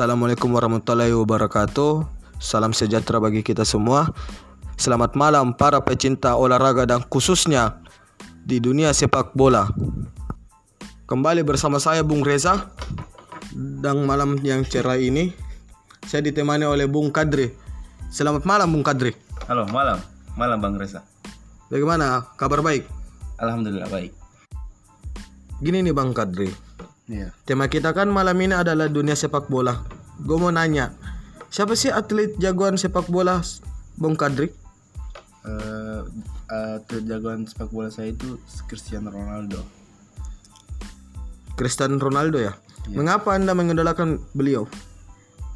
Assalamualaikum warahmatullahi wabarakatuh. Salam sejahtera bagi kita semua. Selamat malam para pecinta olahraga dan khususnya di dunia sepak bola. Kembali bersama saya Bung Reza dan malam yang cerah ini saya ditemani oleh Bung Kadri. Selamat malam Bung Kadri. Halo, malam. Malam Bang Reza. Bagaimana? Kabar baik? Alhamdulillah baik. Gini nih Bang Kadri. Iya. Tema kita kan malam ini adalah dunia sepak bola. Gue mau nanya, siapa sih atlet jagoan sepak bola Bung Kadri? Eh, atlet jagoan sepak bola saya itu Cristiano Ronaldo. Cristiano Ronaldo ya? Mengapa Anda mengidolakan beliau?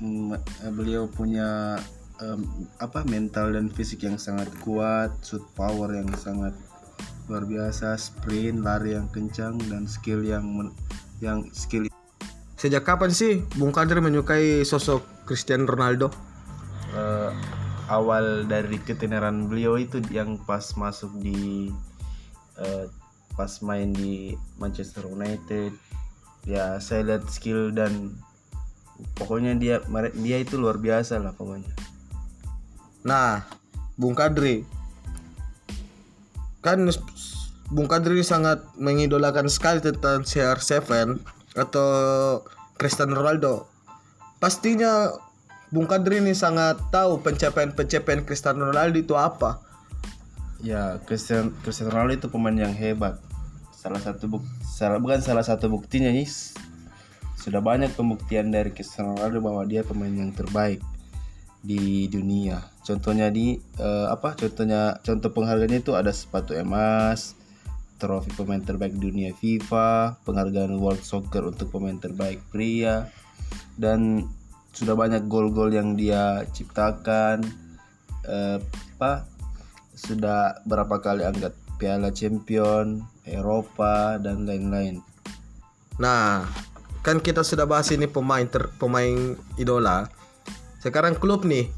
Mm, eh, beliau punya em, apa mental dan fisik yang sangat kuat, shoot power yang sangat luar biasa, sprint, lari yang kencang dan skill yang men- yang skill Sejak kapan sih Bung Kadri menyukai sosok Cristiano Ronaldo? eh, awal dari ketenaran beliau itu yang pas masuk di eh, pas main di Manchester United. Ya saya lihat skill dan pokoknya dia dia itu luar biasa lah pokoknya. Nah, Bung Kadri, kan Bung Kadri sangat mengidolakan sekali tentang CR7 atau Cristiano Ronaldo. Pastinya Bung Kadri ini sangat tahu pencapaian-pencapaian Cristiano Ronaldo itu apa. ya Cristiano, Cristiano Ronaldo itu pemain yang hebat salah satu buk salah bukan salah satu buktinya nih sudah banyak pembuktian dari Cristiano Ronaldo bahwa dia pemain yang terbaik di dunia contohnya di eh, apa contohnya contoh penghargaannya itu ada sepatu emas trofi pemain terbaik dunia FIFA penghargaan World Soccer untuk pemain terbaik pria dan sudah banyak gol-gol yang dia ciptakan eh, apa sudah berapa kali angkat Piala Champion Eropa dan lain-lain Nah, kan kita sudah bahas ini pemain ter, pemain idola. Sekarang klub nih.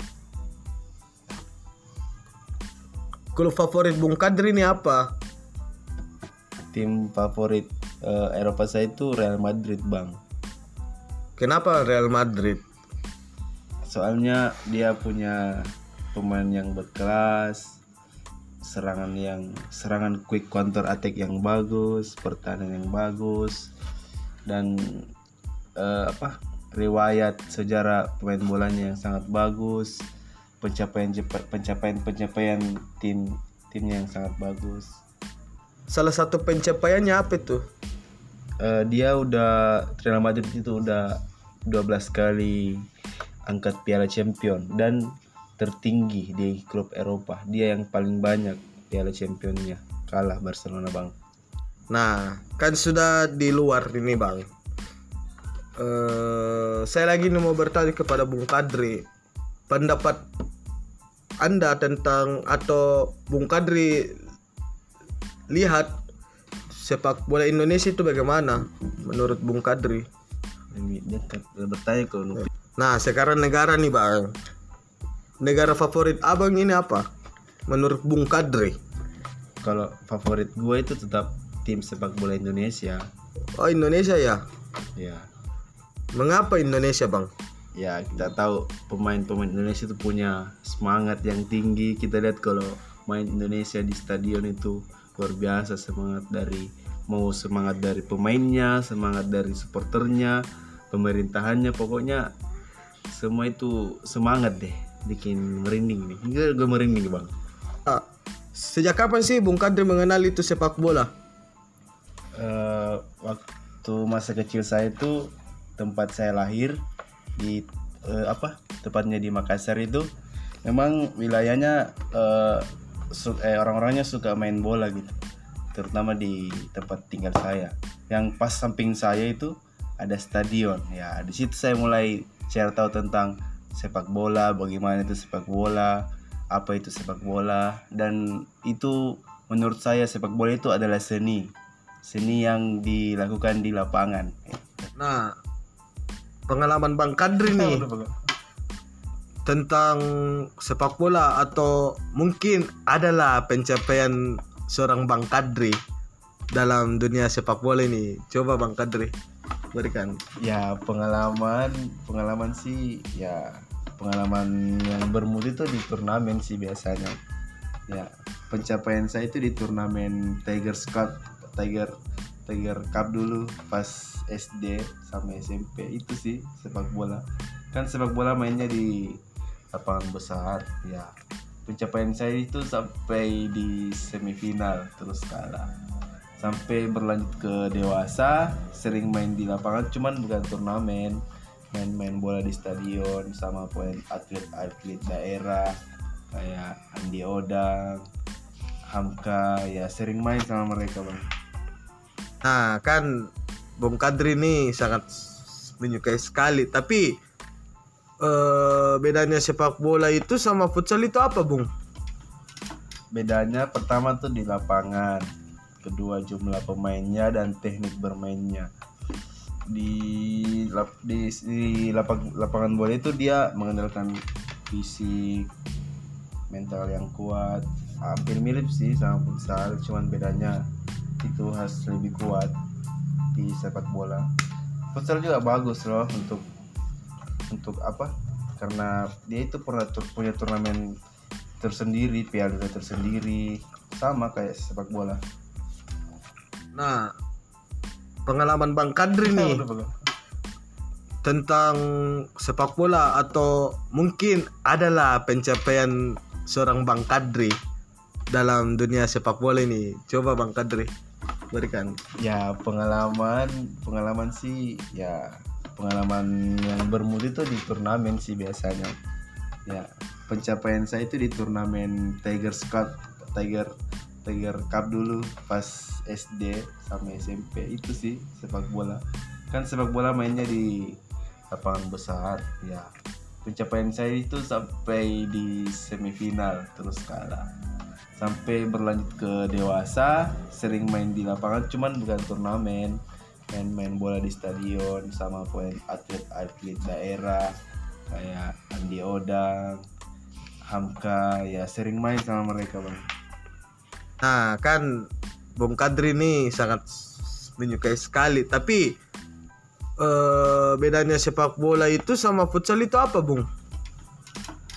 Klub favorit Bung Kadri ini apa? Tim favorit eh, Eropa saya itu Real Madrid bang Kenapa Real Madrid? soalnya dia punya pemain yang berkelas serangan yang serangan quick counter attack yang bagus pertahanan yang bagus dan eh, apa riwayat sejarah pemain bolanya yang sangat bagus pencapaian pencapaian pencapaian tim timnya yang sangat bagus Salah satu pencapaiannya apa itu? Eh, dia udah Real Madrid itu udah 12 kali angkat Piala Champion dan tertinggi di klub Eropa. Dia yang paling banyak Piala Championnya kalah Barcelona bang. Nah, kan sudah di luar ini bang. eh saya lagi mau bertanya kepada Bung Kadri, pendapat anda tentang atau Bung Kadri lihat sepak bola Indonesia itu bagaimana menurut Bung Kadri? Bertanya ke. Nah, sekarang negara nih bang, negara favorit abang ini apa? Menurut Bung Kadri? Kalau favorit gue itu tetap tim sepak bola Indonesia. Oh Indonesia ya? Ya, Mengapa Indonesia bang? ya kita tahu pemain-pemain Indonesia itu punya semangat yang tinggi. Kita lihat kalau main Indonesia di stadion itu luar biasa semangat dari mau semangat dari pemainnya, semangat dari supporternya, pemerintahannya, pokoknya semua itu semangat deh, bikin merinding nih. Gue, gue merinding bang. Ah, sejak kapan sih Bung Kadri mengenal itu sepak bola? Eh, waktu masa kecil saya itu tempat saya lahir di eh, apa tepatnya di Makassar itu memang wilayahnya eh, su- eh, orang-orangnya suka main bola gitu. Terutama di tempat tinggal saya. Yang pas samping saya itu ada stadion. Ya di situ saya mulai share tahu tentang sepak bola bagaimana itu sepak bola apa itu sepak bola. Dan itu menurut saya sepak bola itu adalah seni. Seni yang dilakukan di lapangan. Nah, pengalaman Bang Kadri nih tentang sepak bola atau mungkin adalah pencapaian seorang Bang Kadri dalam dunia sepak bola ini. Coba Bang Kadri. berikan ya pengalaman pengalaman sih ya pengalaman yang bermutu itu di turnamen sih biasanya ya pencapaian saya itu di turnamen Tiger Cup Tiger Tiger Cup dulu pas SD sama SMP itu sih sepak bola kan sepak bola mainnya di lapangan besar ya. Pencapaian saya itu sampai di semifinal terus kalah. Sampai berlanjut ke dewasa sering main di lapangan cuman bukan turnamen. Main-main bola di stadion sama poin atlet-atlet daerah kayak Andi Odang, Hamka ya sering main sama mereka bang. Nah kan Bung Kadri ini sangat menyukai sekali tapi eh, bedanya sepak bola itu sama futsal itu apa Bung? Bedanya pertama tuh di lapangan, kedua jumlah pemainnya dan teknik bermainnya. Di lap, di, di lapang, lapangan bola itu dia mengandalkan fisik, mental yang kuat, hampir mirip sih sama futsal, cuman bedanya itu harus lebih kuat di sepak bola. Futsal juga bagus loh untuk untuk apa? Karena dia itu pernah tur- punya turnamen tersendiri, piala Dunia tersendiri, sama kayak sepak bola. Nah pengalaman Bang Kadri nih tentang sepak bola atau mungkin adalah pencapaian seorang Bang Kadri dalam dunia sepak bola ini. Coba Bang Kadri berikan. Ya pengalaman pengalaman sih ya pengalaman yang bermutu itu di turnamen sih biasanya. Ya pencapaian saya itu di turnamen Tiger Cup Tiger Tiger Cup dulu pas SD sama SMP itu sih sepak bola. Kan sepak bola mainnya di lapangan besar ya. Pencapaian saya itu sampai di semifinal terus kalah sampai berlanjut ke dewasa sering main di lapangan cuman bukan turnamen main-main bola di stadion sama poin atlet-atlet daerah kayak Andi Odang Hamka ya sering main sama mereka bang. Nah kan Bung Kadri ini sangat menyukai sekali. Tapi eh, bedanya sepak bola itu sama futsal itu apa Bung?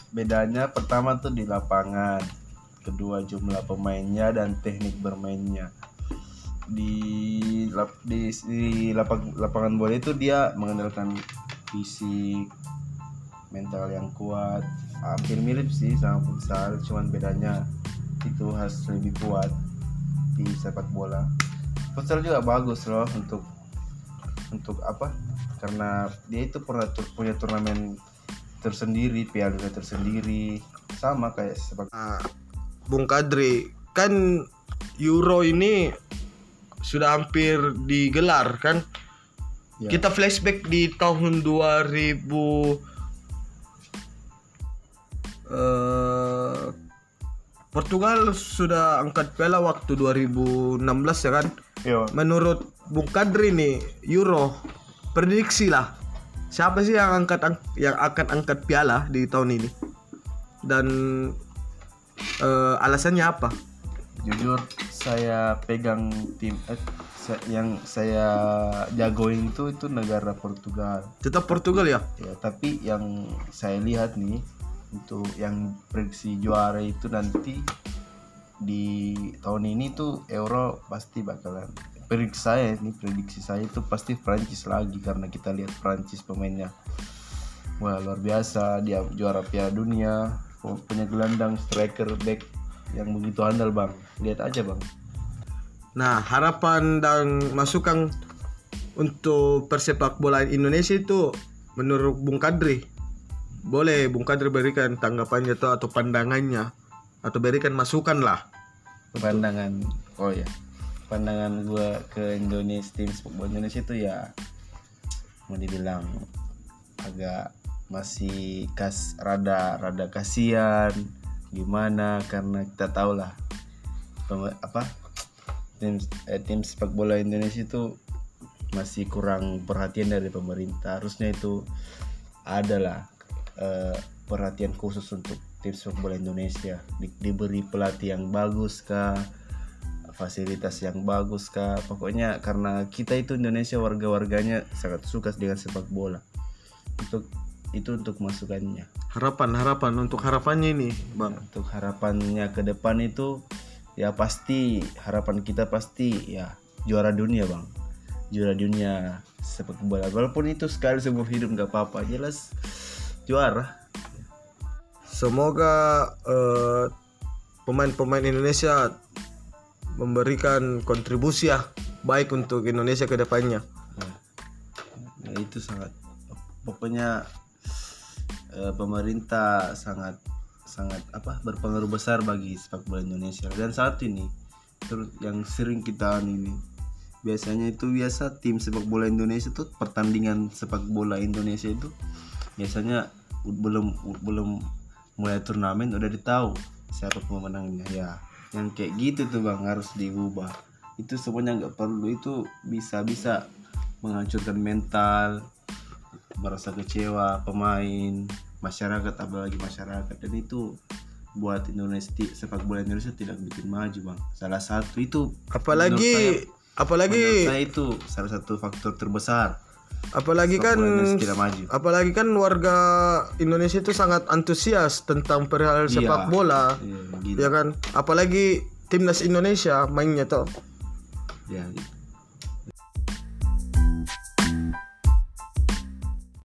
bedanya pertama tuh di lapangan kedua jumlah pemainnya dan teknik bermainnya di lap, di, di lapang, lapangan bola itu dia mengandalkan fisik mental yang kuat. Hampir mirip sih sama futsal cuman bedanya itu harus lebih kuat di sepak bola. Futsal juga bagus loh untuk untuk apa? Karena dia itu pernah tur- punya turnamen tersendiri piala tersendiri. Sama kayak sepak Nah, Bung Kadri kan Euro ini sudah hampir digelar kan? Ya. Kita flashback di tahun 2000 eh, Portugal sudah angkat piala waktu 2016 ya kan? Yo, Menurut Bung Kadri nih Euro prediksi lah siapa sih yang angkat ang- yang akan angkat piala di tahun ini dan eh, alasannya apa? jujur saya pegang tim eh, yang saya jagoin itu itu negara Portugal Tetap Portugal ya? ya tapi yang saya lihat nih untuk yang prediksi juara itu nanti di tahun ini tuh Euro pasti bakalan prediksi saya ini prediksi saya itu pasti Prancis lagi karena kita lihat Prancis pemainnya wah luar biasa dia juara Piala Dunia punya gelandang striker back yang begitu andal bang. Lihat aja bang. Nah, harapan dan masukan untuk persepak bolaan Indonesia itu menurut Bung Kadri. Boleh Bung Kadri berikan tanggapannya atau, atau pandangannya. Atau berikan masukan lah. pandangan oh ya. Pandangan gua ke Indonesia tim sepak bola Indonesia itu ya mau dibilang agak masih kas rada rada kasihan gimana karena kita tahu lah apa tim eh, tim sepak bola Indonesia itu masih kurang perhatian dari pemerintah. Harusnya itu adalah eh, perhatian khusus untuk tim sepak bola Indonesia. Di- diberi pelatih yang bagus kah? Fasilitas yang bagus kah? Pokoknya karena kita itu Indonesia warga-warganya sangat suka dengan sepak bola. Untuk itu untuk masukannya Harapan harapan untuk harapannya ini, Bang. untuk harapannya ke depan itu ya pasti harapan kita pasti ya juara dunia bang juara dunia sepak bola walaupun itu sekali seumur hidup nggak apa-apa jelas juara Semoga eh, pemain-pemain Indonesia memberikan kontribusi ya baik untuk Indonesia ke depannya. Nah, ya itu sangat pokoknya eh, pemerintah sangat sangat apa berpengaruh besar bagi sepak bola Indonesia. Dan saat ini terus yang sering kita anu ini biasanya itu biasa tim sepak bola Indonesia tuh pertandingan sepak bola Indonesia itu biasanya belum belum mulai turnamen udah ditahu siapa pemenangnya. Ya yang kayak gitu tuh bang harus diubah. Itu semuanya nggak perlu itu bisa bisa menghancurkan mental merasa kecewa pemain masyarakat apalagi masyarakat dan itu buat Indonesia sepak bola Indonesia tidak bikin maju bang salah satu itu Apalagi apalagi menurut saya itu salah satu faktor terbesar apalagi sepak kan tidak maju apalagi kan warga Indonesia itu sangat antusias tentang perihal sepak Iya. bola. Iya. Ya kan? Apalagi timnas Indonesia mainnya tuh. ya gitu.